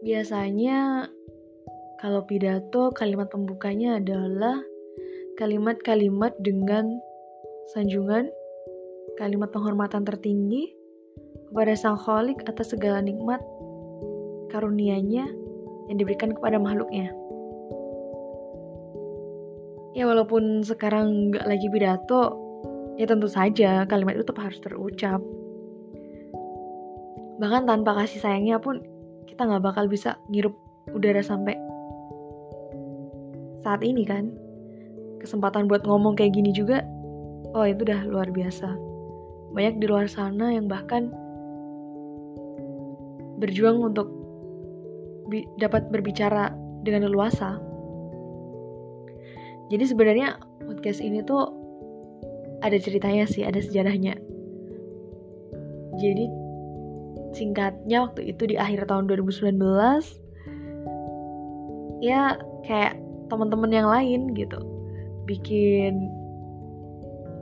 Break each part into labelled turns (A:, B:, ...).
A: Biasanya kalau pidato kalimat pembukanya adalah kalimat-kalimat dengan sanjungan, kalimat penghormatan tertinggi kepada Sang Kholik atas segala nikmat karunia-Nya yang diberikan kepada makhluknya. Ya walaupun sekarang nggak lagi pidato, ya tentu saja kalimat itu tetap harus terucap. Bahkan tanpa kasih sayangnya pun kita nggak bakal bisa ngirup udara sampai saat ini kan? Kesempatan buat ngomong kayak gini juga oh itu udah luar biasa. Banyak di luar sana yang bahkan berjuang untuk bi dapat berbicara dengan leluasa. Jadi sebenarnya podcast ini tuh ada ceritanya sih ada sejarahnya. Jadi singkatnya waktu itu di akhir tahun 2019 ya kayak teman-teman yang lain gitu. Bikin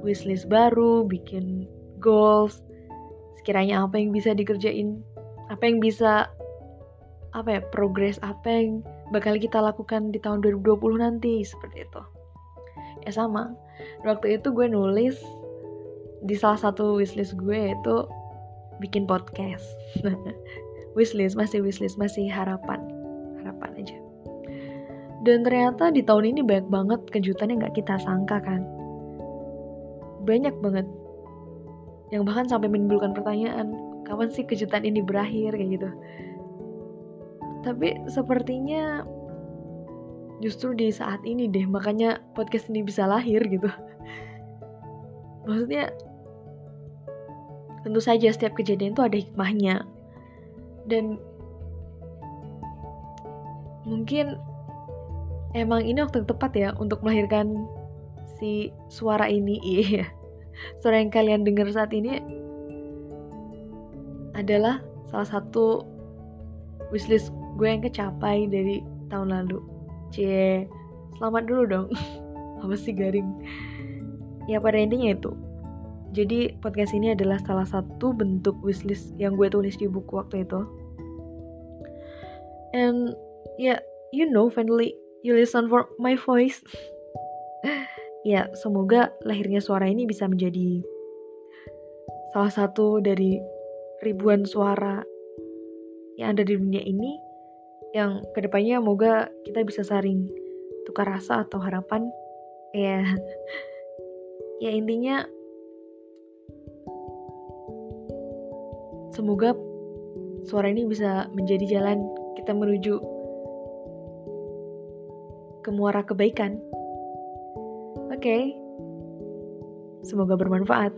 A: wishlist baru bikin goals sekiranya apa yang bisa dikerjain apa yang bisa apa ya progres apa yang bakal kita lakukan di tahun 2020 nanti seperti itu. Ya sama. Waktu itu gue nulis di salah satu wishlist gue itu bikin podcast. Wishlist masih wishlist masih harapan. Harapan aja. Dan ternyata di tahun ini banyak banget kejutan yang gak kita sangka kan? Banyak banget. Yang bahkan sampai menimbulkan pertanyaan kapan sih kejutan ini berakhir? kayak gitu. Tapi sepertinya justru di saat ini deh makanya podcast ini bisa lahir gitu. Maksudnya Tentu saja setiap kejadian itu ada hikmahnya. Dan mungkin emang ini waktu yang tepat ya untuk melahirkan si suara ini. Iya. Suara yang kalian dengar saat ini adalah salah satu wishlist gue yang kecapai dari tahun lalu. Cie, selamat dulu dong. Apa sih garing? Ya pada intinya itu jadi podcast ini adalah salah satu bentuk wishlist yang gue tulis di buku waktu itu. And yeah, you know, finally you listen for my voice. ya, semoga lahirnya suara ini bisa menjadi salah satu dari ribuan suara yang ada di dunia ini yang ke depannya semoga kita bisa saling tukar rasa atau harapan ya ya intinya Semoga suara ini bisa menjadi jalan kita menuju ke muara kebaikan. Oke, okay. semoga bermanfaat.